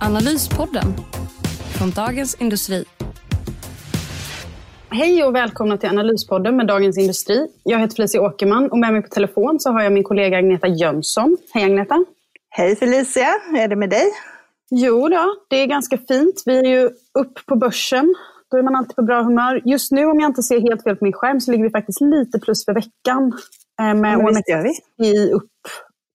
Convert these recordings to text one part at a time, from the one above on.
Analyspodden från Dagens Industri. Hej och välkomna till Analyspodden med Dagens Industri. Jag heter Felicia Åkerman och med mig på telefon så har jag min kollega Agneta Jönsson. Hej Agneta! Hej Felicia, hur är det med dig? Jo då, det är ganska fint. Vi är ju upp på börsen. Då är man alltid på bra humör. Just nu om jag inte ser helt fel på min skärm så ligger vi faktiskt lite plus för veckan. Eh, med OMXI upp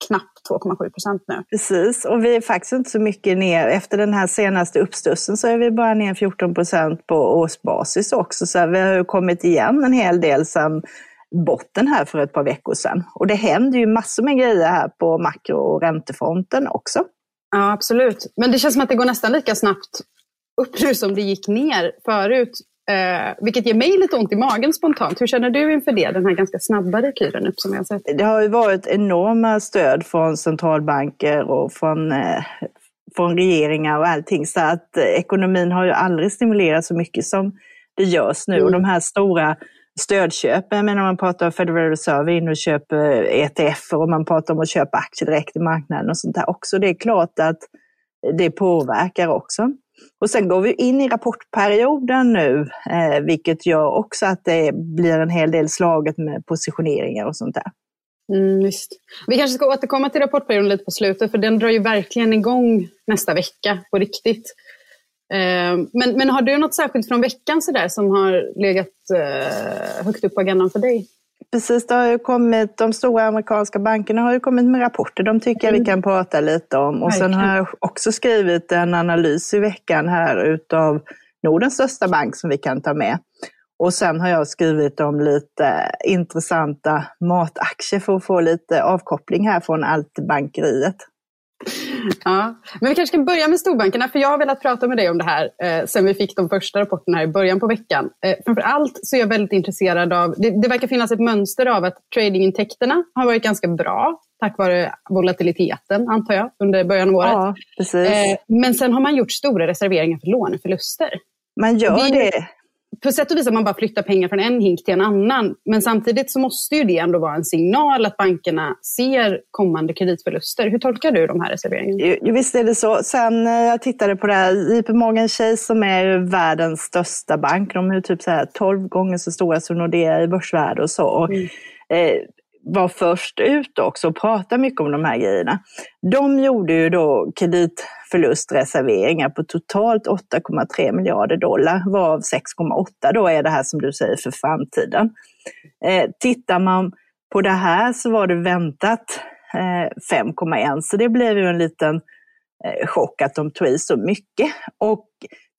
knappt 2,7 procent nu. Precis, och vi är faktiskt inte så mycket ner. Efter den här senaste uppstussen så är vi bara ner 14 procent på årsbasis också. Så vi har kommit igen en hel del sedan botten här för ett par veckor sedan. Och det händer ju massor med grejer här på makro och räntefronten också. Ja, absolut. Men det känns som att det går nästan lika snabbt upp nu som det gick ner förut. Eh, vilket ger mig lite ont i magen spontant. Hur känner du inför det, den här ganska snabba rekylen upp som jag sett? Det har ju varit enorma stöd från centralbanker och från, eh, från regeringar och allting. Så att eh, ekonomin har ju aldrig stimulerats så mycket som det görs nu. Mm. Och de här stora stödköpen, men man pratar om Federal Reserve in och köper ETF och man pratar om att köpa aktier direkt i marknaden och sånt där också. Det är klart att det påverkar också. Och sen går vi in i rapportperioden nu, eh, vilket gör också att det blir en hel del slaget med positioneringar och sånt där. Mm, just. Vi kanske ska återkomma till rapportperioden lite på slutet, för den drar ju verkligen igång nästa vecka på riktigt. Eh, men, men har du något särskilt från veckan så där, som har legat eh, högt upp på agendan för dig? Precis, det har ju kommit, de stora amerikanska bankerna har ju kommit med rapporter. De tycker jag vi mm. kan prata lite om. Och sen har jag också skrivit en analys i veckan här utav Nordens största bank som vi kan ta med. Och sen har jag skrivit om lite intressanta mataktier för att få lite avkoppling här från allt bankeriet. Ja. Men vi kanske kan börja med storbankerna, för jag har velat prata med dig om det här eh, sen vi fick de första rapporterna här i början på veckan. Eh, framför allt så är jag väldigt intresserad av, det, det verkar finnas ett mönster av att tradingintäkterna har varit ganska bra tack vare volatiliteten, antar jag, under början av året. Ja, precis. Eh, men sen har man gjort stora reserveringar för låneförluster. Man gör det, det på sätt och vis att man bara flyttar pengar från en hink till en annan. Men samtidigt så måste ju det ändå vara en signal att bankerna ser kommande kreditförluster. Hur tolkar du de här reserveringarna? Jo, visst är det så. Sen eh, jag tittade på det här, JP Morgan Chase som är världens största bank, de är typ så här 12 gånger så stora som Nordea i börsvärde och så. Mm. Eh, var först ut också och pratade mycket om de här grejerna. De gjorde ju då förlustreserveringar på totalt 8,3 miljarder dollar, varav 6,8 då är det här som du säger för framtiden. Eh, tittar man på det här så var det väntat eh, 5,1 så det blev ju en liten eh, chock att de tog i så mycket. Och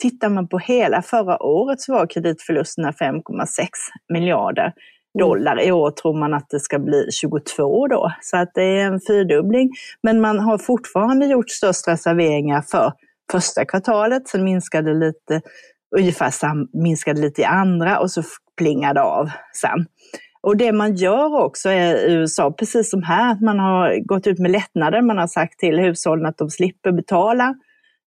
tittar man på hela förra året så var kreditförlusterna 5,6 miljarder. Mm. Dollar. I år tror man att det ska bli 22 då, så att det är en fyrdubbling. Men man har fortfarande gjort störst reserveringar för första kvartalet, sen minskade lite, ungefär sam, minskade lite i andra och så plingade av sen. Och det man gör också i USA, eh, precis som här, att man har gått ut med lättnader. Man har sagt till hushållen att de slipper betala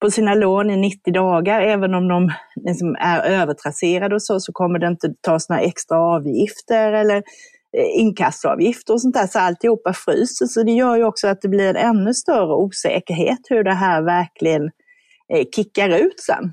på sina lån i 90 dagar. Även om de liksom är övertrasserade och så, så kommer det inte tas några extra avgifter eller eh, inkassoavgifter och sånt där. Så alltihopa fryser. Så det gör ju också att det blir en ännu större osäkerhet hur det här verkligen eh, kickar ut sen.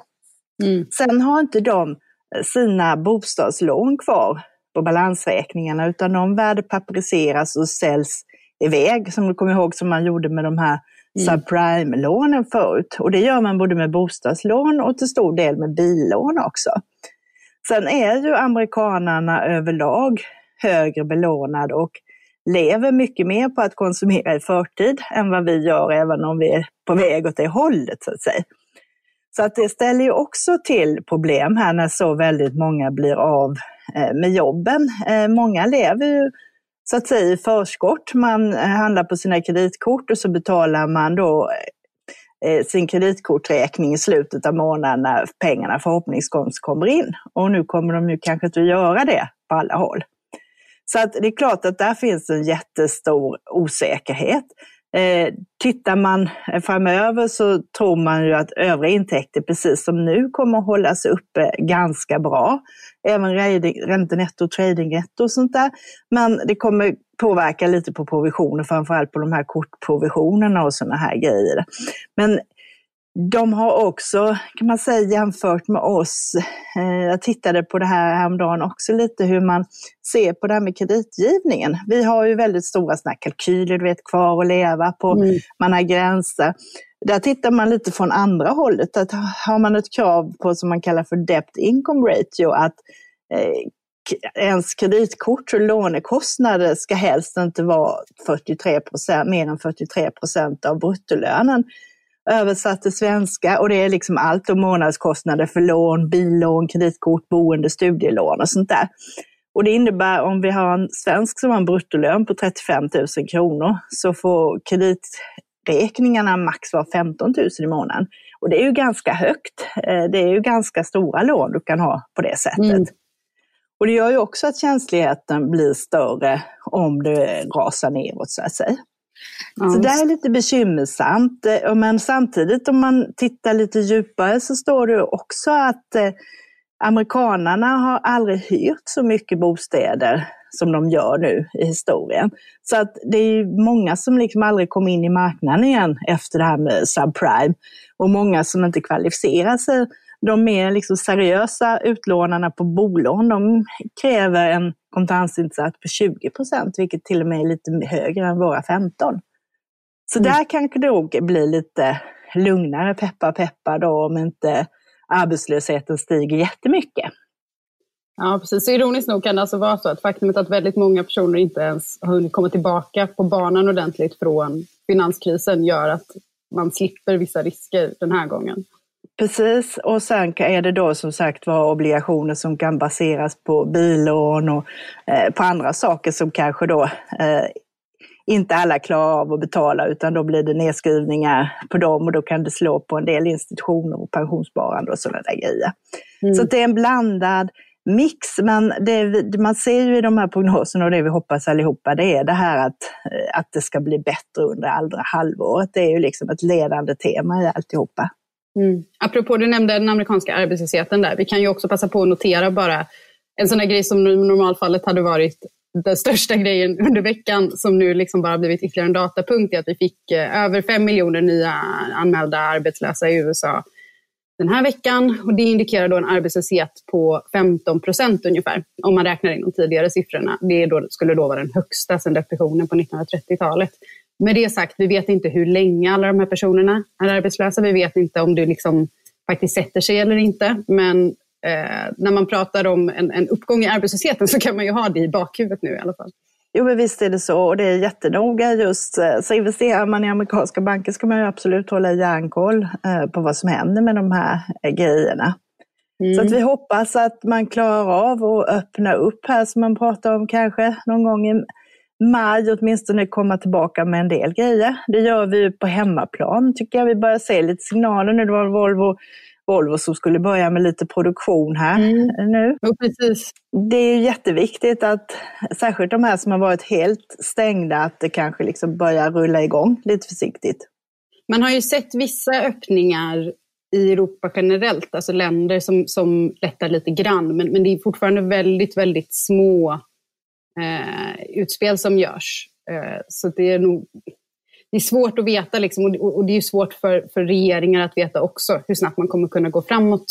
Mm. Sen har inte de eh, sina bostadslån kvar på balansräkningarna utan de värdepaperiseras och säljs iväg, som du kommer ihåg som man gjorde med de här. Subprime-lånen förut. Och det gör man både med bostadslån och till stor del med billån också. Sen är ju amerikanarna överlag högre belånade och lever mycket mer på att konsumera i förtid än vad vi gör, även om vi är på väg åt det hållet så att säga. Så att det ställer ju också till problem här när så väldigt många blir av eh, med jobben. Eh, många lever ju så att säga i förskott. Man eh, handlar på sina kreditkort och så betalar man då eh, sin kreditkorträkning i slutet av månaden när pengarna förhoppningsvis kommer in. Och nu kommer de ju kanske inte att göra det på alla håll. Så att det är klart att där finns en jättestor osäkerhet. Eh, tittar man framöver så tror man ju att övriga intäkter, precis som nu, kommer att hållas uppe ganska bra. Även räntenetto, tradingnetto och sånt där. Men det kommer påverka lite på provisioner, framförallt på de här kortprovisionerna och sådana här grejer. Men de har också, kan man säga, jämfört med oss, eh, jag tittade på det här häromdagen också lite, hur man ser på det här med kreditgivningen. Vi har ju väldigt stora såna kalkyler, du vet, kvar att leva på, mm. man har gränser. Där tittar man lite från andra hållet, att har man ett krav på som man kallar för debt income ratio, att eh, ens kreditkort och lånekostnader ska helst inte vara 43 mer än 43 procent av bruttolönen översatt till svenska och det är liksom allt om månadskostnader för lån, billån, kreditkort, boende, studielån och sånt där. Och det innebär om vi har en svensk som har en bruttolön på 35 000 kronor så får krediträkningarna max vara 15 000 i månaden. Och det är ju ganska högt. Eh, det är ju ganska stora lån du kan ha på det sättet. Mm. Och det gör ju också att känsligheten blir större om det rasar neråt så att säga. Ja. Så det är lite bekymmersamt. Eh, men samtidigt om man tittar lite djupare så står det också att eh, amerikanarna har aldrig hyrt så mycket bostäder som de gör nu i historien. Så att det är många som liksom aldrig kom in i marknaden igen efter det här med subprime. Och många som inte kvalificerar sig. De mer liksom seriösa utlånarna på bolån, de kräver en kontantinsats på 20 procent, vilket till och med är lite högre än våra 15. Så mm. där kanske det nog blir lite lugnare, peppa peppa då, om inte arbetslösheten stiger jättemycket. Ja, precis. Så ironiskt nog kan det alltså vara så att faktumet att väldigt många personer inte ens har hunnit komma tillbaka på banan ordentligt från finanskrisen gör att man slipper vissa risker den här gången. Precis, och sen är det då som sagt var obligationer som kan baseras på billån och eh, på andra saker som kanske då eh, inte alla klarar av att betala utan då blir det nedskrivningar på dem och då kan det slå på en del institutioner och pensionssparande och sådana där grejer. Mm. Så det är en blandad mix, men det, man ser ju i de här prognoserna och det vi hoppas allihopa, det är det här att, eh, att det ska bli bättre under andra halvåret. Det är ju liksom ett ledande tema i alltihopa. Mm. Apropå, du nämnde den amerikanska arbetslösheten där. Vi kan ju också passa på att notera bara en sån där grej som i normalfallet hade varit den största grejen under veckan som nu liksom bara blivit ytterligare en datapunkt är att vi fick eh, över fem miljoner nya anmälda arbetslösa i USA den här veckan. Och det indikerar då en arbetslöshet på 15 procent ungefär, om man räknar in de tidigare siffrorna. Det då, skulle då vara den högsta sedan depressionen på 1930-talet. Med det sagt, vi vet inte hur länge alla de här personerna är arbetslösa. Vi vet inte om det liksom faktiskt sätter sig eller inte. Men eh, när man pratar om en, en uppgång i arbetslösheten så kan man ju ha det i bakhuvudet nu i alla fall. Jo, men visst är det så och det är jättenoga just. Eh, så investerar man i amerikanska banker ska man ju absolut hålla järnkoll eh, på vad som händer med de här eh, grejerna. Mm. Så att vi hoppas att man klarar av att öppna upp här som man pratar om kanske någon gång i maj åtminstone komma tillbaka med en del grejer. Det gör vi på hemmaplan tycker jag. Vi börjar se lite signaler nu. Det var Volvo, Volvo som skulle börja med lite produktion här mm. nu. Ja, precis. Det är jätteviktigt att, särskilt de här som har varit helt stängda, att det kanske liksom börjar rulla igång lite försiktigt. Man har ju sett vissa öppningar i Europa generellt, alltså länder som, som lättar lite grann, men, men det är fortfarande väldigt, väldigt små eh, utspel som görs. Eh, så det är nog det är svårt att veta liksom, och, och det är svårt för, för regeringar att veta också hur snabbt man kommer kunna gå framåt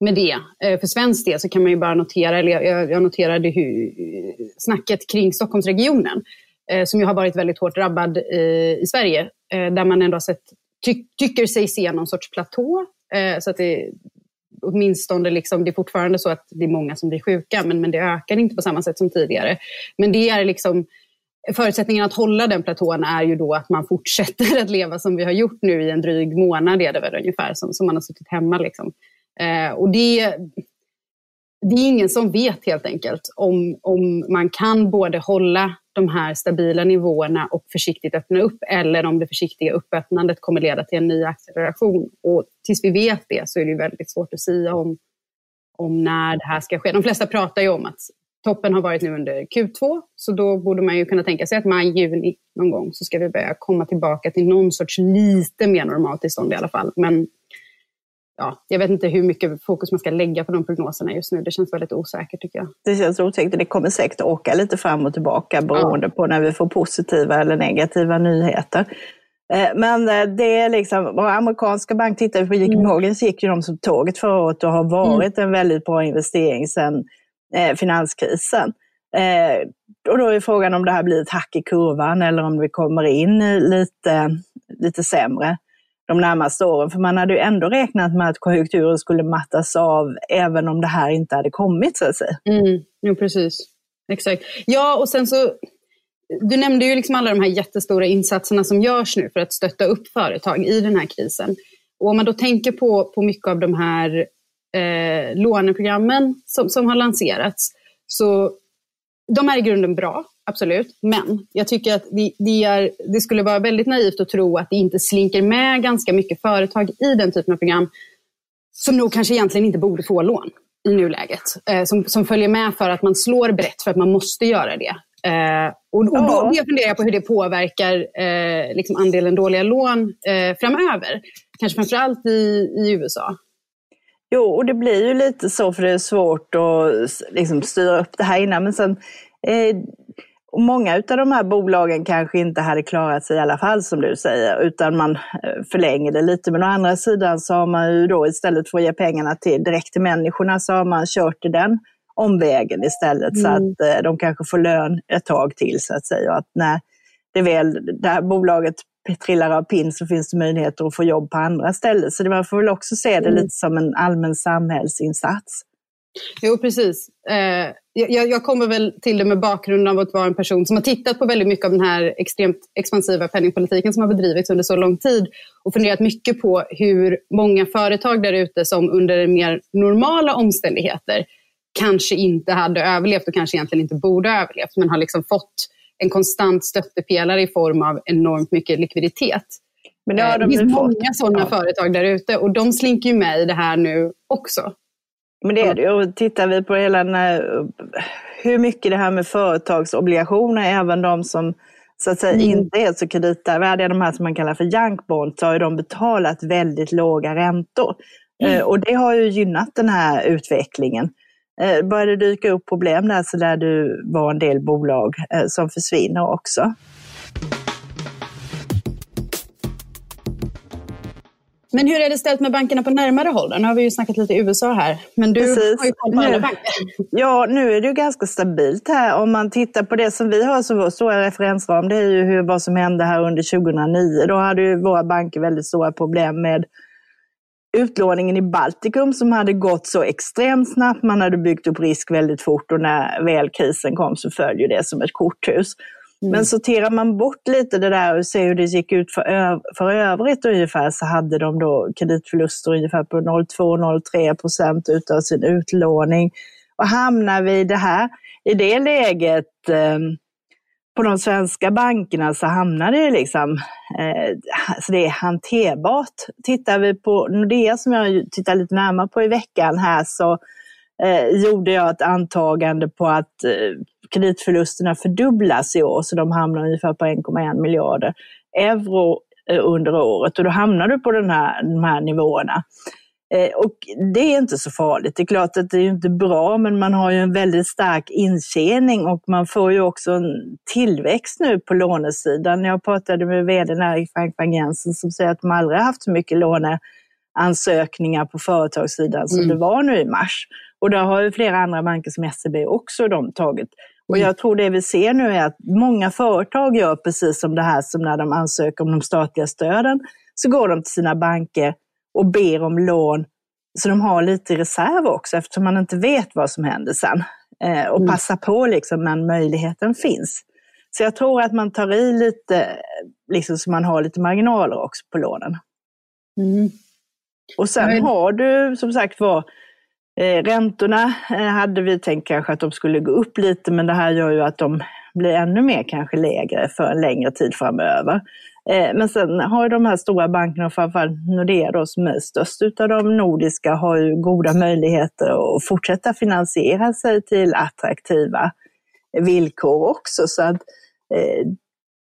med det. Eh, för svensk del så kan man ju bara notera, eller jag, jag noterade hur, snacket kring Stockholmsregionen, eh, som ju har varit väldigt hårt drabbad i, i Sverige, eh, där man ändå har sett, ty, tycker sig se någon sorts platå. Eh, så att det, åtminstone liksom, det är fortfarande så att det är många som blir sjuka, men, men det ökar inte på samma sätt som tidigare. Men det är liksom, förutsättningen att hålla den platån är ju då att man fortsätter att leva som vi har gjort nu i en dryg månad, är det väl ungefär, som, som man har suttit hemma. Liksom. Eh, och det, det är ingen som vet helt enkelt om, om man kan både hålla de här stabila nivåerna och försiktigt öppna upp eller om det försiktiga uppöppnandet kommer leda till en ny acceleration. Och tills vi vet det så är det väldigt svårt att säga om, om när det här ska ske. De flesta pratar ju om att toppen har varit nu under Q2, så då borde man ju kunna tänka sig att maj, juni någon gång så ska vi börja komma tillbaka till någon sorts lite mer normalt tillstånd i alla fall. Men ja, jag vet inte hur mycket fokus man ska lägga på de prognoserna just nu. Det känns väldigt osäkert tycker jag. Det känns osäkert och det kommer säkert åka lite fram och tillbaka beroende ja. på när vi får positiva eller negativa nyheter. Eh, men eh, det är liksom, våra amerikanska bank, tittar på JP mm. Morgan så gick ju de som tåget förra året och har varit mm. en väldigt bra investering sedan eh, finanskrisen. Och då är frågan om det här blir ett hack i kurvan eller om vi kommer in lite, lite sämre de närmaste åren. För man hade ju ändå räknat med att konjunkturen skulle mattas av även om det här inte hade kommit så att säga. Mm, jo, precis. Exakt. Ja, och sen så du nämnde ju liksom alla de här jättestora insatserna som görs nu för att stötta upp företag i den här krisen. Och om man då tänker på, på mycket av de här eh, låneprogrammen som, som har lanserats, så de är i grunden bra, absolut. Men jag tycker att det, det, är, det skulle vara väldigt naivt att tro att det inte slinker med ganska mycket företag i den typen av program som nog kanske egentligen inte borde få lån i nuläget. Eh, som, som följer med för att man slår brett för att man måste göra det. Eh, och, och då jag funderar på hur det påverkar eh, liksom andelen dåliga lån eh, framöver. Kanske framförallt i, i USA. Jo, och det blir ju lite så för det är svårt att liksom, styra upp det här innan. Men sen, eh, och många av de här bolagen kanske inte hade klarat sig i alla fall som du säger, utan man eh, förlänger det lite. Men å andra sidan så har man ju då istället för att ge pengarna till, direkt till människorna så har man kört den omvägen istället mm. så att eh, de kanske får lön ett tag till så att säga. Och att när det väl, det här bolaget trillar av pinn så finns det möjligheter att få jobb på andra ställen. Så man får väl också se det mm. lite som en allmän samhällsinsats. Jo, precis. Eh, jag, jag, kommer väl till det med bakgrund av att vara en person som har tittat på väldigt mycket av den här extremt expansiva penningpolitiken som har bedrivits under så lång tid och funderat mycket på hur många företag där ute som under mer normala omständigheter kanske inte hade överlevt och kanske egentligen inte borde ha överlevt, men har liksom fått en konstant stöttepelare i form av enormt mycket likviditet. Men det, har de det finns många sådana ja. företag där ute och de slinker ju med i det här nu också. Men det är det ju. Tittar vi på hela den här, hur mycket det här med företagsobligationer, även de som så att säga mm. inte är så kreditvärdiga, de här som man kallar för junk bonds, så har de betalat väldigt låga räntor. Mm. Eh, och det har ju gynnat den här utvecklingen. Eh, börjar det dyka upp problem där så lär det vara en del bolag eh, som försvinner också. Men hur är det ställt med bankerna på närmare håll? Nu har vi ju snackat lite USA här, men du Precis. har ju koll på alla banker. Ja, nu är det ju ganska stabilt här. Om man tittar på det som vi har som vår stora referensram, det är ju hur, vad som hände här under 2009. Då hade ju våra banker väldigt stora problem med utlåningen i Baltikum som hade gått så extremt snabbt. Man hade byggt upp risk väldigt fort och när väl krisen kom så föll ju det som ett korthus. Mm. Men sorterar man bort lite det där och ser hur det gick ut för, öv för övrigt ungefär så hade de då kreditförluster ungefär på 0,2-0,3 procent utav sin utlåning. Och hamnar vi i det här, i det läget eh, på de svenska bankerna så hamnar det liksom, eh, så det är hanterbart. Tittar vi på Nordea som jag tittar lite närmare på i veckan här så eh, gjorde jag ett antagande på att eh, kreditförlusterna fördubblas i år, så de hamnar ungefär på 1,1 miljarder euro eh, under året och då hamnar du på den här, de här nivåerna. Eh, och det är inte så farligt. Det är klart att det är inte bra, men man har ju en väldigt stark intjäning och man får ju också en tillväxt nu på lånesidan. Jag pratade med vd Erik Frank Bang Jensen som säger att de aldrig haft så mycket låneansökningar på företagssidan som mm. det var nu i mars. Och där har ju flera andra banker som SEB också de tagit. Och mm. jag tror det vi ser nu är att många företag gör precis som det här som när de ansöker om de statliga stöden, så går de till sina banker och ber om lån så de har lite reserv också eftersom man inte vet vad som händer sen. Eh, och mm. passa på liksom när möjligheten finns. Så jag tror att man tar i lite, liksom, så man har lite marginaler också på lånen. Mm. Och sen har du som sagt var Eh, räntorna eh, hade vi tänkt kanske att de skulle gå upp lite, men det här gör ju att de blir ännu mer kanske lägre för en längre tid framöver. Eh, men sen har de här stora bankerna, framförallt Nordea då, som är störst utav de nordiska, har ju goda möjligheter att fortsätta finansiera sig till attraktiva villkor också. Så att, eh,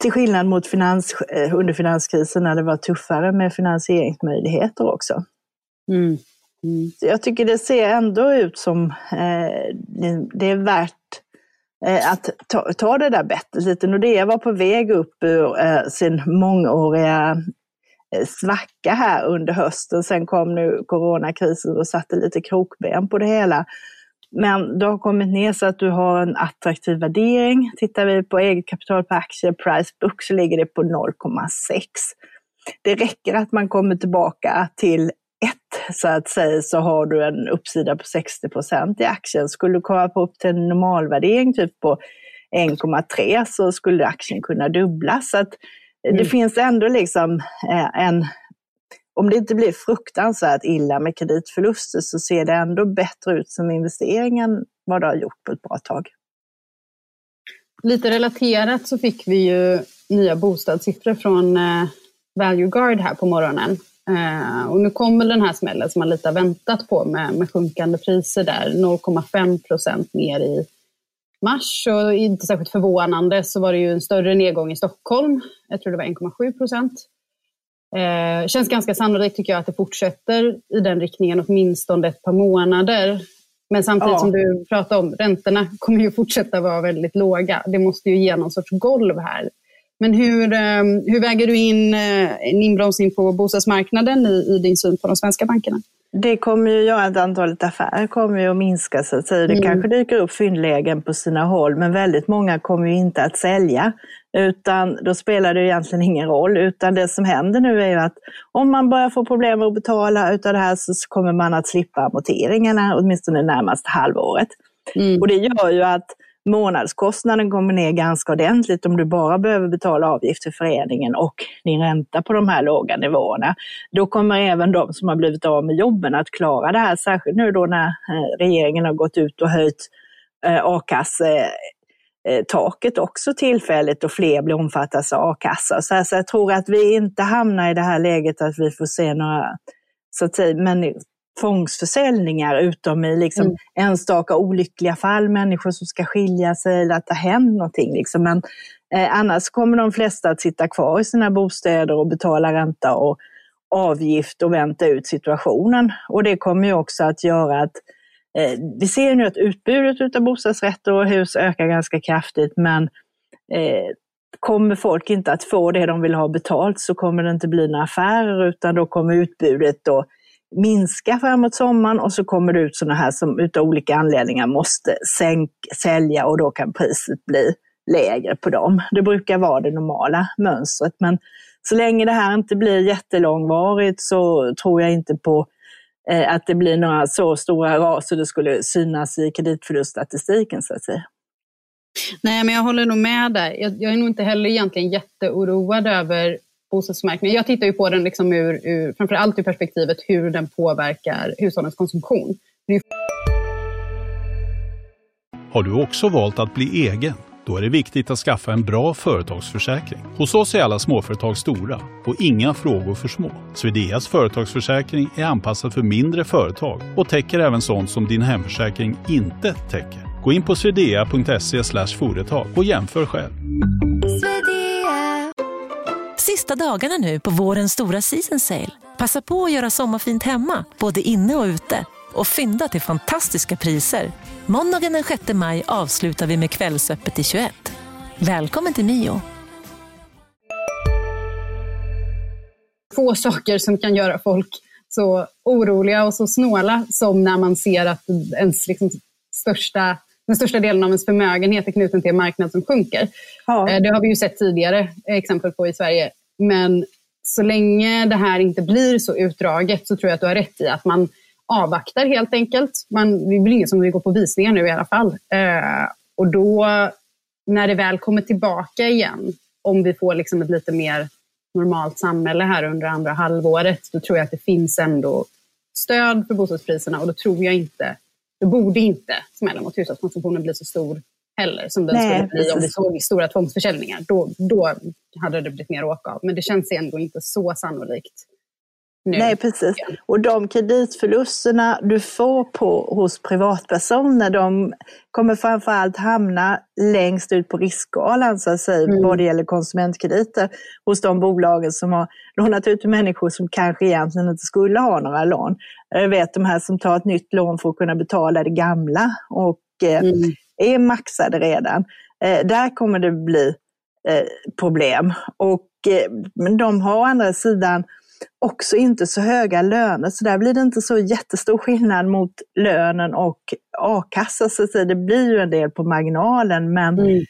till skillnad mot finans, eh, under finanskrisen när det var tuffare med finansieringsmöjligheter också. Mm. Mm. Jag tycker det ser ändå ut som eh, det är värt eh, att ta, ta det där bettet lite. Nordea var på väg upp ur eh, sin mångåriga eh, svacka här under hösten. Sen kom nu coronakrisen och satte lite krokben på det hela. Men du har kommit ner så att du har en attraktiv värdering. Tittar vi på eget kapital per aktie, price book, så ligger det på 0,6. Det räcker att man kommer tillbaka till så att säga, så har du en uppsida på 60 procent i aktien. Skulle du komma upp till en normalvärdering typ på 1,3 så skulle aktien kunna dubblas. Så att mm. det finns ändå liksom eh, en om det inte blir fruktansvärt illa med kreditförluster så ser det ändå bättre ut som investering än vad det har gjort på ett bra tag. Lite relaterat så fick vi ju nya bostadssiffror från eh, Value Guard här på morgonen. Eh, och nu kommer den här smällen som man lite har väntat på med, med sjunkande priser där, 0,5 procent ner i mars. Och inte särskilt förvånande så var det ju en större nedgång i Stockholm. Jag tror det var 1,7 procent. Eh, känns ganska sannolikt tycker jag att det fortsätter i den riktningen åtminstone ett par månader. Men samtidigt ja. som du pratar om, räntorna kommer ju fortsätta vara väldigt låga. Det måste ju ge någon sorts golv här. Men hur, eh, hur väger du in eh, en inbromsning på bostadsmarknaden i, i din syn på de svenska bankerna? Det kommer ju göra att antalet affärer kommer ju att minska så att säga. Det mm. kanske dyker upp fyndlägen på sina håll men väldigt många kommer ju inte att sälja. Utan då spelar det egentligen ingen roll. Utan det som händer nu är ju att om man börjar få problem med att betala utav det här så kommer man att slippa amorteringarna åtminstone det närmaste halvåret. Mm. Och det gör ju att månadskostnaden kommer ner ganska ordentligt om du bara behöver betala avgift till föreningen och din ränta på de här låga nivåerna. Då kommer även de som har blivit av med jobben att klara det här, särskilt nu då när eh, regeringen har gått ut och höjt eh, a-kassetaket också tillfälligt och fler blir omfattas av a-kassa. Så, så jag tror att vi inte hamnar i det här läget att vi får se några så att säga, men tvångsförsäljningar utom i liksom mm. enstaka olyckliga fall, människor som ska skilja sig eller att det har hänt någonting. Liksom. Men eh, annars kommer de flesta att sitta kvar i sina bostäder och betala ränta och avgift och vänta ut situationen. Och det kommer ju också att göra att eh, vi ser nu att utbudet av bostadsrätter och hus ökar ganska kraftigt, men eh, kommer folk inte att få det de vill ha betalt så kommer det inte bli några affärer utan då kommer utbudet då minska framåt sommaren och så kommer det ut sådana här som utav olika anledningar måste sänk, sälja och då kan priset bli lägre på dem. Det brukar vara det normala mönstret men så länge det här inte blir jättelångvarigt så tror jag inte på eh, att det blir några så stora ras så det skulle synas i kreditförluststatistiken så att säga. Nej, men jag håller nog med där. Jag, jag är nog inte heller egentligen jätteoroad över bostadsmarknaden. Jag tittar ju på den liksom ur, ur, framförallt ur perspektivet hur den påverkar hushållens konsumtion. Har du också valt att bli egen? Då är det viktigt att skaffa en bra företagsförsäkring. Hos oss är alla småföretag stora och inga frågor för små. Swedeas företagsförsäkring är anpassad för mindre företag och täcker även sånt som din hemförsäkring inte täcker. Gå in på swedea.se företag och jämför själv. Sista dagarna nu på vårens stora season sale. Passa på att göra sommarfint hemma, både inne och ute. Och fynda till fantastiska priser. Måndagen den 6 maj avslutar vi med Kvällsöppet i 21. Välkommen till Mio. Få saker som kan göra folk så oroliga och så snåla som när man ser att ens liksom, största den största delen av ens förmögenhet är knuten till en marknad som sjunker. Ja. Eh, det har vi ju sett tidigare exempel på i Sverige. Men så länge det här inte blir så utdraget så tror jag att du har rätt i att man avvaktar helt enkelt. Man, det är väl ingen som vill gå på visningar nu i alla fall. Eh, och då när det väl kommer tillbaka igen, om vi får liksom ett lite mer normalt samhälle här under andra halvåret, då tror jag att det finns ändå stöd för bostadspriserna och då tror jag inte, då borde inte smällen mot hushållskonsumtionen bli så stor heller som den Nej, skulle bli om vi såg stora tvångsförsäljningar. Då, då hade det blivit mer åka av. Men det känns ändå inte så sannolikt nu. Nej, precis. Och de kreditförlusterna du får på, hos privatpersoner, de kommer framförallt hamna längst ut på riskskalan, så att säga, Mm. vad det gäller konsumentkrediter, hos de bolagen som har lånat ut till människor som kanske egentligen inte skulle ha några lån. Jag vet de här som tar ett nytt lån för att kunna betala det gamla och eh, Mm. Är maxade redan. Eh, där kommer det bli eh, problem. Och, eh, men de har å andra sidan också inte så höga löner, så där blir det inte så jättestor skillnad mot lönen och a-kassa. Så det blir ju en del på marginalen, men Mm.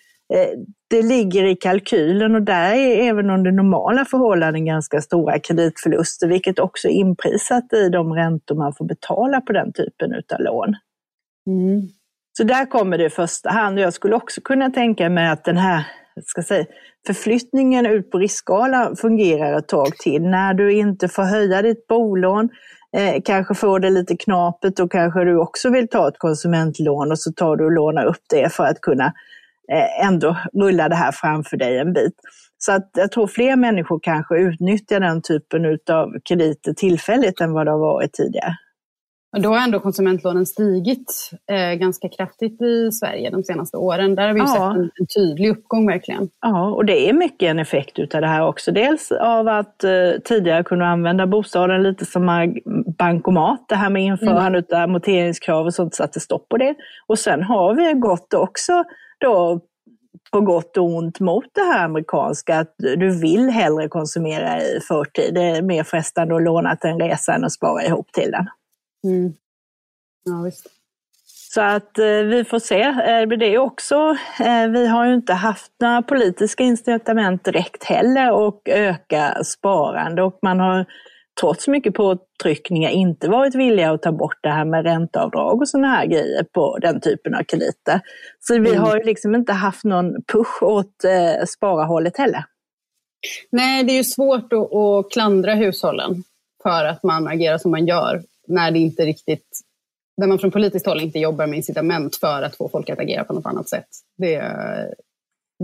det ligger i kalkylen och där är även under normala förhållanden ganska stora kreditförluster, vilket också är inprisat i de räntor man får betala på den typen av lån. Mm. Så där kommer det i första hand. Jag skulle också kunna tänka mig att den här ska säga, förflyttningen ut på riskskalan fungerar ett tag till. När du inte får höja ditt bolån, eh, kanske får det lite knapert och kanske du också vill ta ett konsumentlån och så tar du och lånar upp det för att kunna eh, ändå rulla det här framför dig en bit. Så att jag tror fler människor kanske utnyttjar den typen av krediter tillfälligt än vad det har varit tidigare. Och då har ändå konsumentlånen stigit eh, ganska kraftigt i Sverige de senaste åren. Där har vi ju Ja. sett en, en tydlig uppgång verkligen. Ja, och det är mycket en effekt utav det här också. Dels av att eh, tidigare kunna använda bostaden lite som bankomat. Det här med införande av amorteringskrav och sånt satte stopp på det. Och sen har vi gått också då på gott och ont mot det här amerikanska, att du vill hellre konsumera i förtid. Det är mer frestande att låna till en resa än att spara ihop till den. Mm. Ja, visst. Så att eh, vi får se. Eh, det är också, eh, vi har ju inte haft några politiska incitament direkt heller och öka sparande och man har trots mycket påtryckningar inte varit villiga att ta bort det här med ränteavdrag och sådana här grejer på den typen av krediter. Så vi Mm. har ju liksom inte haft någon push åt eh, sparahållet heller. Nej, det är ju svårt att, att klandra hushållen för att man agerar som man gör när det inte riktigt när man från politiskt håll inte jobbar med incitament för att få folk att agera på något annat sätt. Det,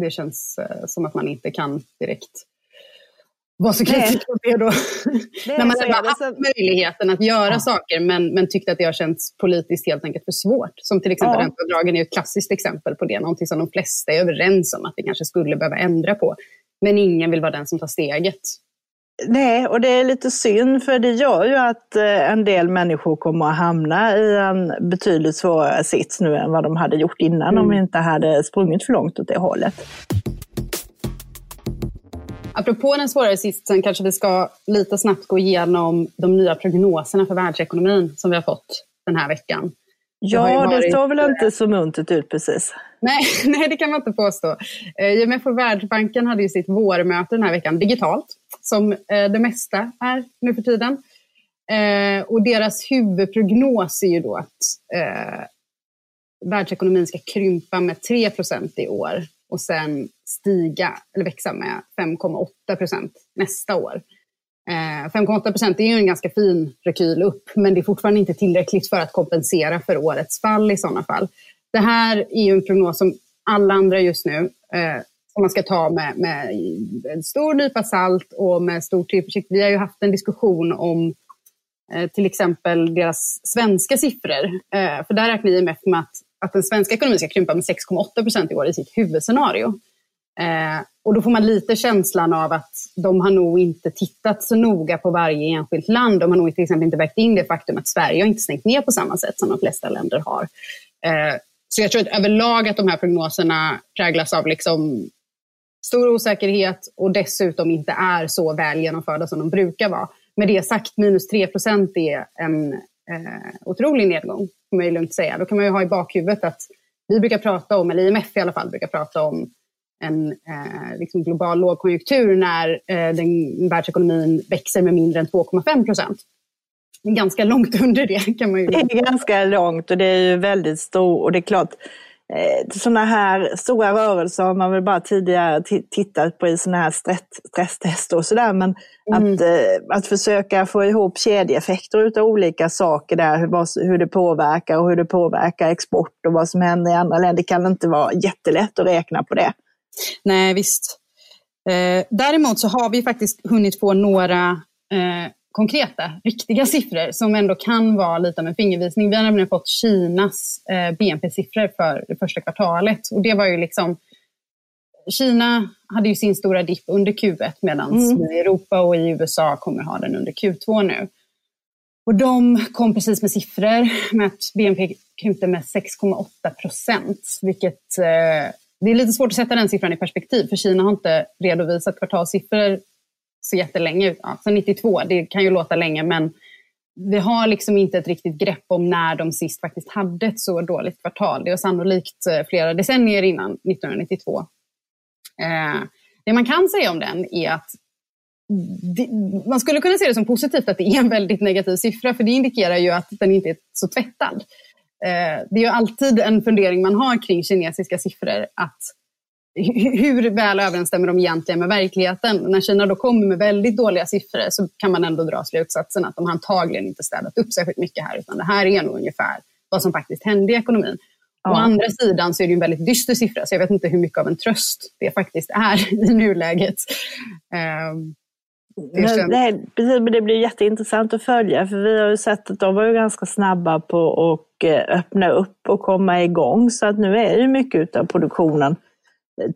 det känns eh, som att man inte kan direkt vara så kritisk mot det då. Det när man så har haft Så- möjligheten att göra Ja. saker men, men tyckt att det har känts politiskt helt enkelt för svårt. Som till exempel Ja. ränteavdragen är ett klassiskt exempel på det. Någonting som de flesta är överens om att vi kanske skulle behöva ändra på. Men ingen vill vara den som tar steget. Nej, och det är lite synd för det gör ju att eh, en del människor kommer att hamna i en betydligt svårare sits nu än vad de hade gjort innan om vi inte hade sprungit för långt åt det hållet. Apropå den svårare sitsen kanske vi ska lite snabbt gå igenom de nya prognoserna för världsekonomin som vi har fått den här veckan. Ja, det varit- står väl inte så muntert ut precis. Nej, nej, det kan man inte påstå. Eh, IMF och Världsbanken hade ju sitt vårmöte den här veckan digitalt, som eh, det mesta är nu för tiden. Eh, och deras huvudprognos är ju då att eh, världsekonomin ska krympa med 3% i år och sen stiga, eller växa med 5,8% nästa år. Eh, 5,8 procent är ju en ganska fin rekyl upp, men det är fortfarande inte tillräckligt för att kompensera för årets fall i sådana fall. Det här är ju en prognos som alla andra just nu, eh, som man ska ta med, med en stor nypa salt och med stor tillförsikt. Vi har ju haft en diskussion om eh, till exempel deras svenska siffror. Eh, för där räknar IMF med att, att den svenska ekonomin ska krympa med 6,8 procent i år i sitt huvudscenario. Eh, och då får man lite känslan av att de har nog inte tittat så noga på varje enskilt land. De har nog till exempel inte vägt in det faktum att Sverige har inte stängt ner på samma sätt som de flesta länder har. Eh, så jag tror att överlag att de här prognoserna präglas av liksom stor osäkerhet och dessutom inte är så väl genomförda som de brukar vara. Med det sagt, minus 3 procent är en eh, otrolig nedgång, kan man ju lugnt säga. Då kan man ju ha i bakhuvudet att vi brukar prata om, eller IMF i alla fall, brukar prata om en eh, liksom global lågkonjunktur när eh, den världsekonomin växer med mindre än 2,5 procent. Ganska långt under det kan man ju... Det är ganska långt och det är ju väldigt stort. Och det är klart, sådana här stora rörelser har man väl bara tidigare tittat på i sådana här stress, stresstester och sådär. Men mm. att, eh, att försöka få ihop kedjeeffekter utav olika saker där, hur, det påverkar och hur det påverkar export och vad som händer i andra länder kan inte vara jättelätt att räkna på det. Nej, visst. Eh, däremot så har vi faktiskt hunnit få några eh, konkreta, riktiga siffror som ändå kan vara lite av en fingervisning. Vi har nämligen fått Kinas eh, BNP-siffror för det första kvartalet och det var ju liksom Kina hade ju sin stora dipp under Q1 medan mm. i Europa och i USA kommer ha den under Q2 nu. Och de kom precis med siffror med att BNP krympte med 6,8 procent, vilket eh, det är lite svårt att sätta den siffran i perspektiv, för Kina har inte redovisat kvartalssiffror så jättelänge. Alltså 92, det kan ju låta länge, men vi har liksom inte ett riktigt grepp om när de sist faktiskt hade ett så dåligt kvartal. Det var sannolikt eh, flera decennier innan 1992. Eh, det man kan säga om den är att det, man skulle kunna se det som positivt att det är en väldigt negativ siffra, för det indikerar ju att den inte är så tvättad. Eh, det är ju alltid en fundering man har kring kinesiska siffror, att hur väl överensstämmer de egentligen med verkligheten? När Kina då kommer med väldigt dåliga siffror så kan man ändå dra slutsatsen att de antagligen inte städat upp särskilt mycket här, utan det här är nog ungefär vad som faktiskt hände i ekonomin. Ja. Å andra sidan så är det en väldigt dyster siffra, så jag vet inte hur mycket av en tröst det faktiskt är i nuläget. Um, det, känns... det, det blir jätteintressant att följa, för vi har ju sett att de var ju ganska snabba på att eh, öppna upp och komma igång, så att nu är ju mycket av produktionen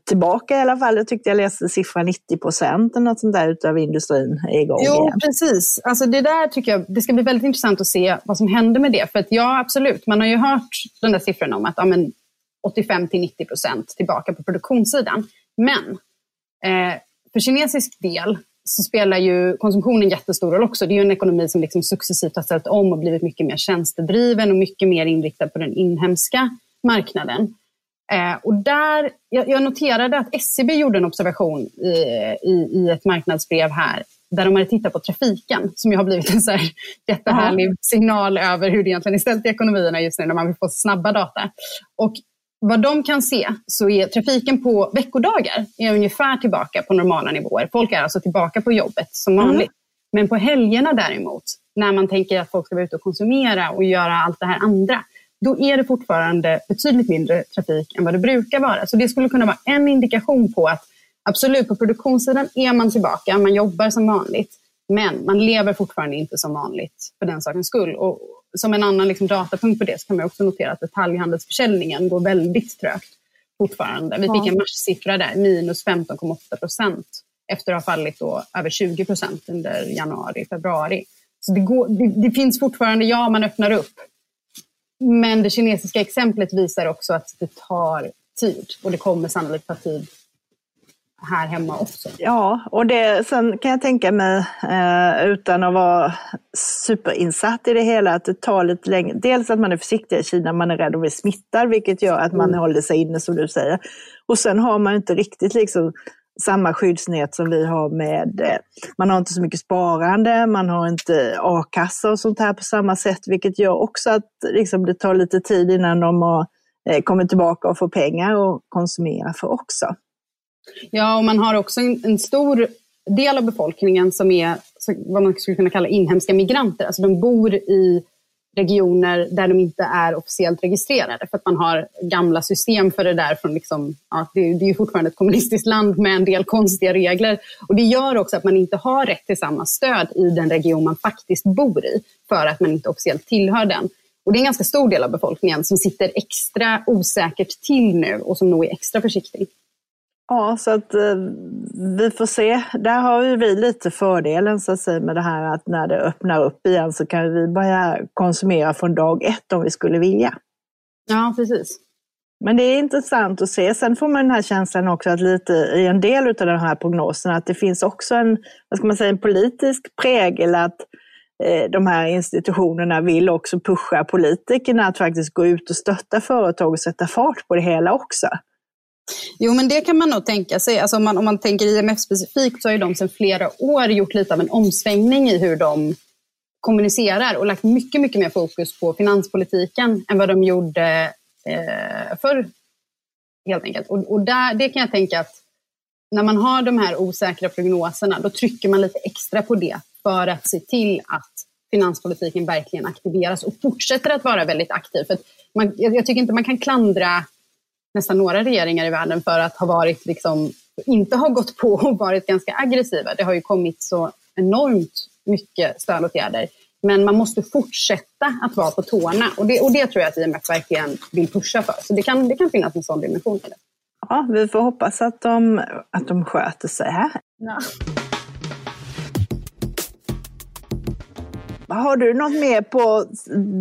tillbaka i alla fall. Jag tyckte jag läste siffran 90 procent eller något sånt där utav industrin är igång jo, igen. precis. Alltså det där tycker jag, det ska bli väldigt intressant att se vad som händer med det. För att ja, absolut, man har ju hört den där siffran om att ja, men 85 till 90 procent tillbaka på produktionssidan. Men eh, för kinesisk del så spelar ju konsumtionen jättestor roll också. Det är ju en ekonomi som liksom successivt har ställt om och blivit mycket mer tjänstedriven och mycket mer inriktad på den inhemska marknaden. Eh, och där, jag, jag, noterade att SCB gjorde en observation i, i, i, ett marknadsbrev här där de hade tittat på trafiken som ju har blivit en så här jättehärlig signal över hur det egentligen är ställt i ekonomierna just nu när man vill få snabba data. Och vad de kan se så är trafiken på veckodagar är ungefär tillbaka på normala nivåer. Folk är alltså tillbaka på jobbet som vanligt. Mm. Men på helgerna däremot, när man tänker att folk ska vara ute och konsumera och göra allt det här andra, då är det fortfarande betydligt mindre trafik än vad det brukar vara. Så det skulle kunna vara en indikation på att absolut, på produktionssidan är man tillbaka, man jobbar som vanligt, men man lever fortfarande inte som vanligt för den sakens skull. Och som en annan liksom datapunkt på det så kan man också notera att detaljhandelsförsäljningen går väldigt trögt fortfarande. Vi fick en marssiffra där, minus 15,8 procent, efter att ha fallit då över 20 procent under januari, februari. Så det, går, det, det finns fortfarande, ja man öppnar upp, men det kinesiska exemplet visar också att det tar tid och det kommer sannolikt ta tid här hemma också. Ja, och det, sen kan jag tänka mig, eh, utan att vara superinsatt i det hela, att det tar lite längre. Dels att man är försiktig i Kina, man är rädd att bli smittad, vilket gör att man mm. håller sig inne som du säger. Och sen har man inte riktigt liksom samma skyddsnät som vi har med, eh, man har inte så mycket sparande, man har inte a-kassa och sånt här på samma sätt, vilket gör också att liksom, det tar lite tid innan de har eh, kommit tillbaka och får pengar att konsumera för också. Ja, och man har också en, en stor del av befolkningen som är vad man skulle kunna kalla inhemska migranter. Alltså de bor i regioner där de inte är officiellt registrerade för att man har gamla system för det där. Från liksom, ja, det, det är ju fortfarande ett kommunistiskt land med en del konstiga regler. Och det gör också att man inte har rätt till samma stöd i den region man faktiskt bor i för att man inte officiellt tillhör den. Och det är en ganska stor del av befolkningen som sitter extra osäkert till nu och som nog är extra försiktig. Ja, så att eh, vi får se. Där har ju vi lite fördelen så att säga, med det här att när det öppnar upp igen så kan vi börja konsumera från dag ett om vi skulle vilja. Ja, precis. Men det är intressant att se. Sen får man den här känslan också att lite i en del av den här prognosen att det finns också en, vad ska man säga, en politisk prägel att eh, de här institutionerna vill också pusha politikerna att faktiskt gå ut och stötta företag och sätta fart på det hela också. Jo, men det kan man nog tänka sig. Alltså om, man, om man tänker IMF specifikt så har ju de sedan flera år gjort lite av en omsvängning i hur de kommunicerar och lagt mycket, mycket mer fokus på finanspolitiken än vad de gjorde eh, förr helt enkelt. Och, och där, det kan jag tänka att när man har de här osäkra prognoserna, då trycker man lite extra på det för att se till att finanspolitiken verkligen aktiveras och fortsätter att vara väldigt aktiv. För man, jag, jag, tycker inte man kan klandra nästan några regeringar i världen för att ha varit liksom, inte ha gått på och varit ganska aggressiva. Det har ju kommit så enormt mycket stödåtgärder. Men man måste fortsätta att vara på tårna och det, och det tror jag att IMF verkligen vill pusha för. Så det kan, det kan finnas en sån dimension i det. Ja, vi får hoppas att de, att de sköter sig här. Ja. Har du något mer på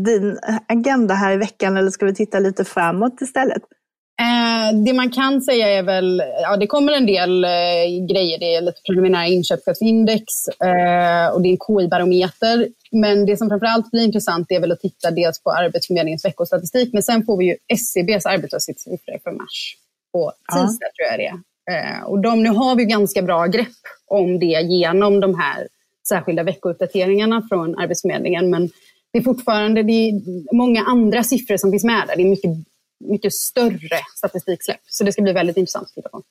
din agenda här i veckan eller ska vi titta lite framåt istället? Eh, det man kan säga är väl, ja det kommer en del eh, grejer. Det är lite preliminära inköpschefsindex eh, och det är KI-barometer. Men det som framförallt blir intressant är väl att titta dels på Arbetsförmedlingens veckostatistik, men sen får vi ju SCBs arbetslöshetssiffror för mars på tisdag, ja. tror jag det är. Eh, och de, nu har vi ganska bra grepp om det genom de här särskilda veckouppdateringarna från Arbetsförmedlingen. Men det är fortfarande det är många andra siffror som finns med där. Det är mycket, mycket större statistiksläpp. Så det ska bli väldigt intressant att titta på.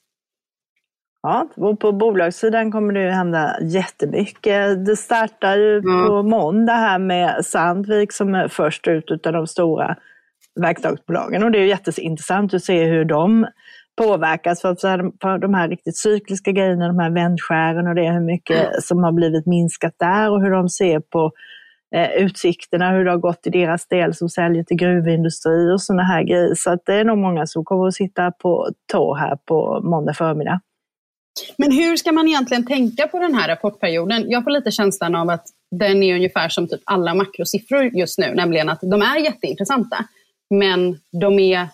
Ja, och på bolagssidan kommer det ju hända jättemycket. Det startar ju ja. på måndag här med Sandvik som är först ut av de stora verkstadsbolagen. Och det är jätteintressant att se hur de påverkas för, de här riktigt cykliska grejerna, de här vändskären och det, hur mycket mm. som har blivit minskat där och hur de ser på utsikterna, hur det har gått i deras del som säljer till gruvindustri och sådana här grejer. Så att det är nog många som kommer att sitta på tå här på måndag förmiddag. Men hur ska man egentligen tänka på den här rapportperioden? Jag får lite känslan av att den är ungefär som typ alla makrosiffror just nu, nämligen att de är jätteintressanta, men de är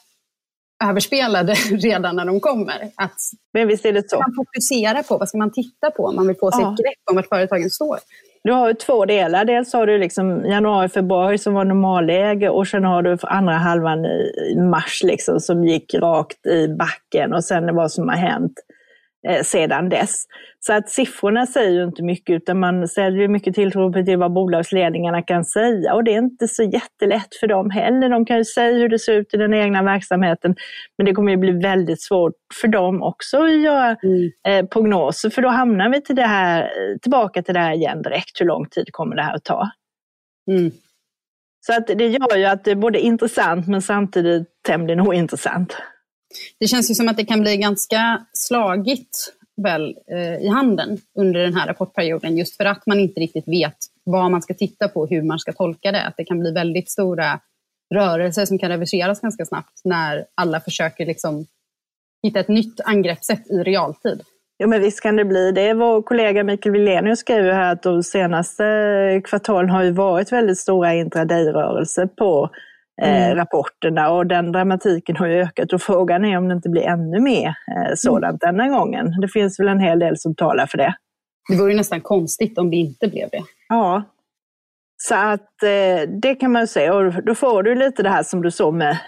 överspelade redan när de kommer. Att Men visst är det så. Man fokusera på? Vad ska man titta på om man vill få sig ja. ett grepp om vart företagen står? Du har ju två delar. Dels har du liksom januari, februari som var normalläge och sen har du andra halvan i mars liksom, som gick rakt i backen och sen vad som har hänt eh, sedan dess. Så att siffrorna säger ju inte mycket utan man säljer mycket tilltro till vad bolagsledningarna kan säga och det är inte så jättelätt för dem heller. De kan ju säga hur det ser ut i den egna verksamheten men det kommer ju bli väldigt svårt för dem också att göra mm. eh, prognoser för då hamnar vi till det här, tillbaka till det här igen direkt. Hur lång tid kommer det här att ta? Mm. Så att det gör ju att det är både intressant men samtidigt tämligen ointressant. Det känns ju som att det kan bli ganska slagigt väl eh, i handen under den här rapportperioden just för att man inte riktigt vet vad man ska titta på, hur man ska tolka det. Att det kan bli väldigt stora rörelser som kan reverseras ganska snabbt när alla försöker liksom hitta ett nytt angreppssätt i realtid. Ja men visst kan det bli det. Vår kollega Mikael Wilenius skrev ju här att de senaste kvartalen har ju varit väldigt stora intraday-rörelser på mm. rapporterna och den dramatiken har ju ökat och frågan är om det inte blir ännu mer eh, sådant mm. denna gången. Det finns väl en hel del som talar för det. Det vore nästan konstigt om det inte blev det. Ja, så att eh, det kan man ju säga och då får du lite det här som du såg med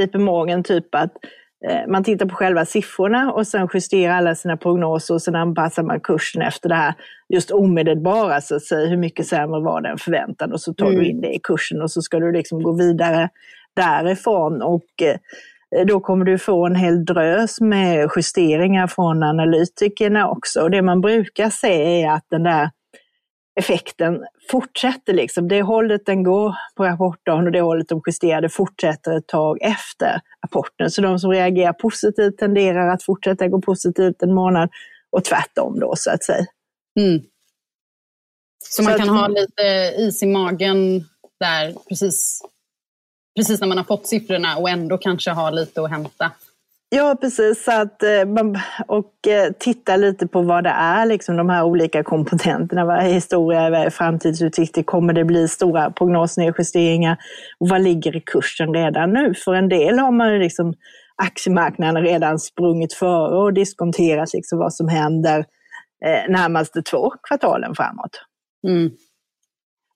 JP Morgan, typ att Eh, man tittar på själva siffrorna och sen justerar alla sina prognoser och sen anpassar man kursen efter det här just omedelbara, så att säga, hur mycket sämre var den förväntan och så tar mm. du in det i kursen och så ska du liksom gå vidare därifrån. Och eh, då kommer du få en hel drös med justeringar från analytikerna också. Och det man brukar se är att den där effekten fortsätter. Liksom. Det hållet den går på rapportdagen och det hållet de justerade fortsätter ett tag efter rapporten. Så de som reagerar positivt tenderar att fortsätta gå positivt en månad och tvärtom då så att säga. Mm. Så, så man kan att, ha lite is i magen där precis, precis när man har fått siffrorna och ändå kanske ha lite att hämta Ja, precis. Så att, eh, och eh, titta lite på vad det är, liksom de här olika komponenterna. Vad är historia, vad är framtidsutsikter? Kommer det bli stora prognosnedjusteringar? Och vad ligger i kursen redan nu? För en del har man ju liksom aktiemarknaden redan sprungit före och diskonterat liksom vad som händer eh, närmaste två kvartalen framåt. Mm.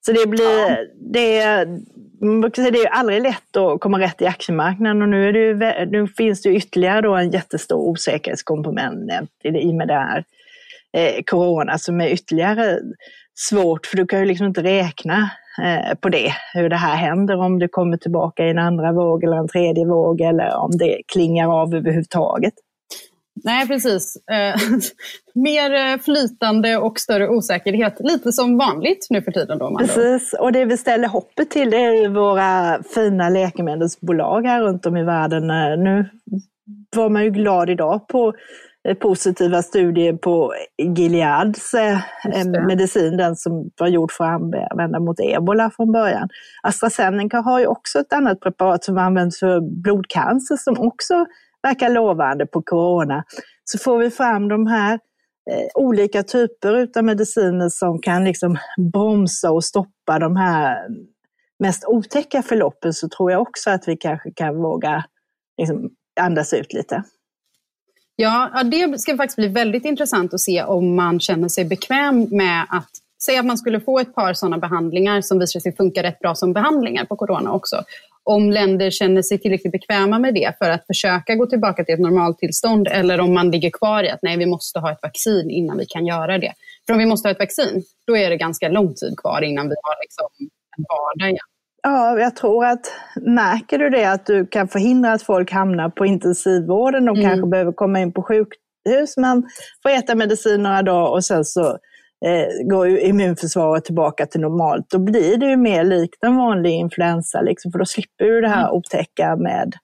Så det blir, ja. det, det är aldrig lätt att komma rätt i aktiemarknaden och nu, är det, nu finns det ytterligare då en jättestor osäkerhetskomponent i och med det här eh, corona som är ytterligare svårt, för du kan ju liksom inte räkna eh, på det, hur det här händer, om det kommer tillbaka i en andra våg eller en tredje våg eller om det klingar av överhuvudtaget. Nej, precis. Eh, mer eh, flytande och större osäkerhet. Lite som vanligt nu för tiden. Då, precis, och det vi ställer hoppet till det är våra fina läkemedelsbolag här runt om i världen. Eh, nu var man ju glad idag på eh, positiva studier på Gileads medicin, den som var gjord för att använda mot ebola från början. AstraZeneca har ju också ett annat preparat som används för blodcancer som också verkar lovande på corona. Så får vi fram de här eh, olika typer av mediciner som kan liksom bromsa och stoppa de här mm, mest otäcka förloppen så tror jag också att vi kanske kan våga liksom, andas ut lite. Ja, ja, det ska faktiskt bli väldigt intressant att se om man känner sig bekväm med att Säg att man skulle få ett par sådana behandlingar som visar sig funka rätt bra som behandlingar på corona också om länder känner sig tillräckligt bekväma med det för att försöka gå tillbaka till ett normaltillstånd eller om man ligger kvar i att nej, vi måste ha ett vaccin innan vi kan göra det. För om vi måste ha ett vaccin, då är det ganska lång tid kvar innan vi har liksom en vardag igen. Ja, jag tror att märker du det att du kan förhindra att folk hamnar på intensivvården, och mm. kanske behöver komma in på sjukhus, man får äta medicin några dagar och sen så eh, går ju immunförsvaret tillbaka till normalt. Då blir det ju mer likt en vanlig influensa, liksom, för då slipper du det här mm. otäcka med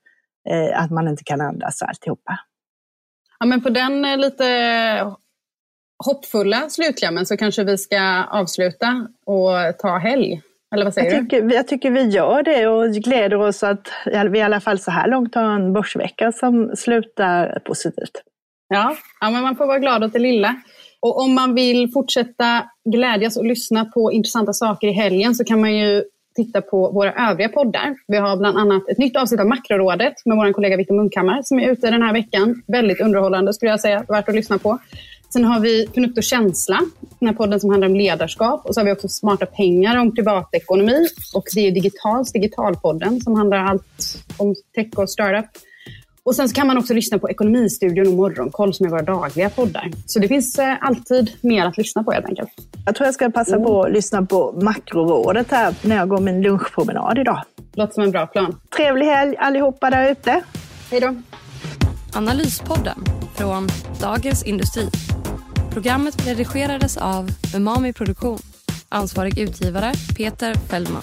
eh, att man inte kan andas och alltihopa. Ja, men på den eh, lite hoppfulla slutklämmen så kanske vi ska avsluta och ta helg. Eller vad säger jag tycker, du? Jag tycker vi gör det och gläder oss att vi i alla fall så här långt har en börsvecka som slutar positivt. Ja, ja men man får vara glad åt det lilla. Och om man vill fortsätta glädjas och lyssna på intressanta saker i helgen så kan man ju titta på våra övriga poddar. Vi har bland annat ett nytt avsnitt av Makrorådet med vår kollega Viktor Munkhammar som är ute den här veckan. Väldigt underhållande skulle jag säga, värt att lyssna på. Sen har vi Förnuft och känsla, den här podden som handlar om ledarskap. Och så har vi också Smarta pengar om privatekonomi. Och det är Digitals, Digitalpodden, som handlar allt om tech och startup. Och sen kan man också lyssna på Ekonomistudion och Morgonkoll som är våra dagliga poddar. Så det finns eh, alltid mer att lyssna på helt enkelt. Jag tror jag ska passa på att lyssna på Makrorådet här när jag går min lunchpromenad idag. Låter som en bra plan. Trevlig helg allihopa där ute. Hej då. Analyspodden från Dagens Industri. Programmet redigerades av Umami Produktion. Ansvarig utgivare Peter Fellman.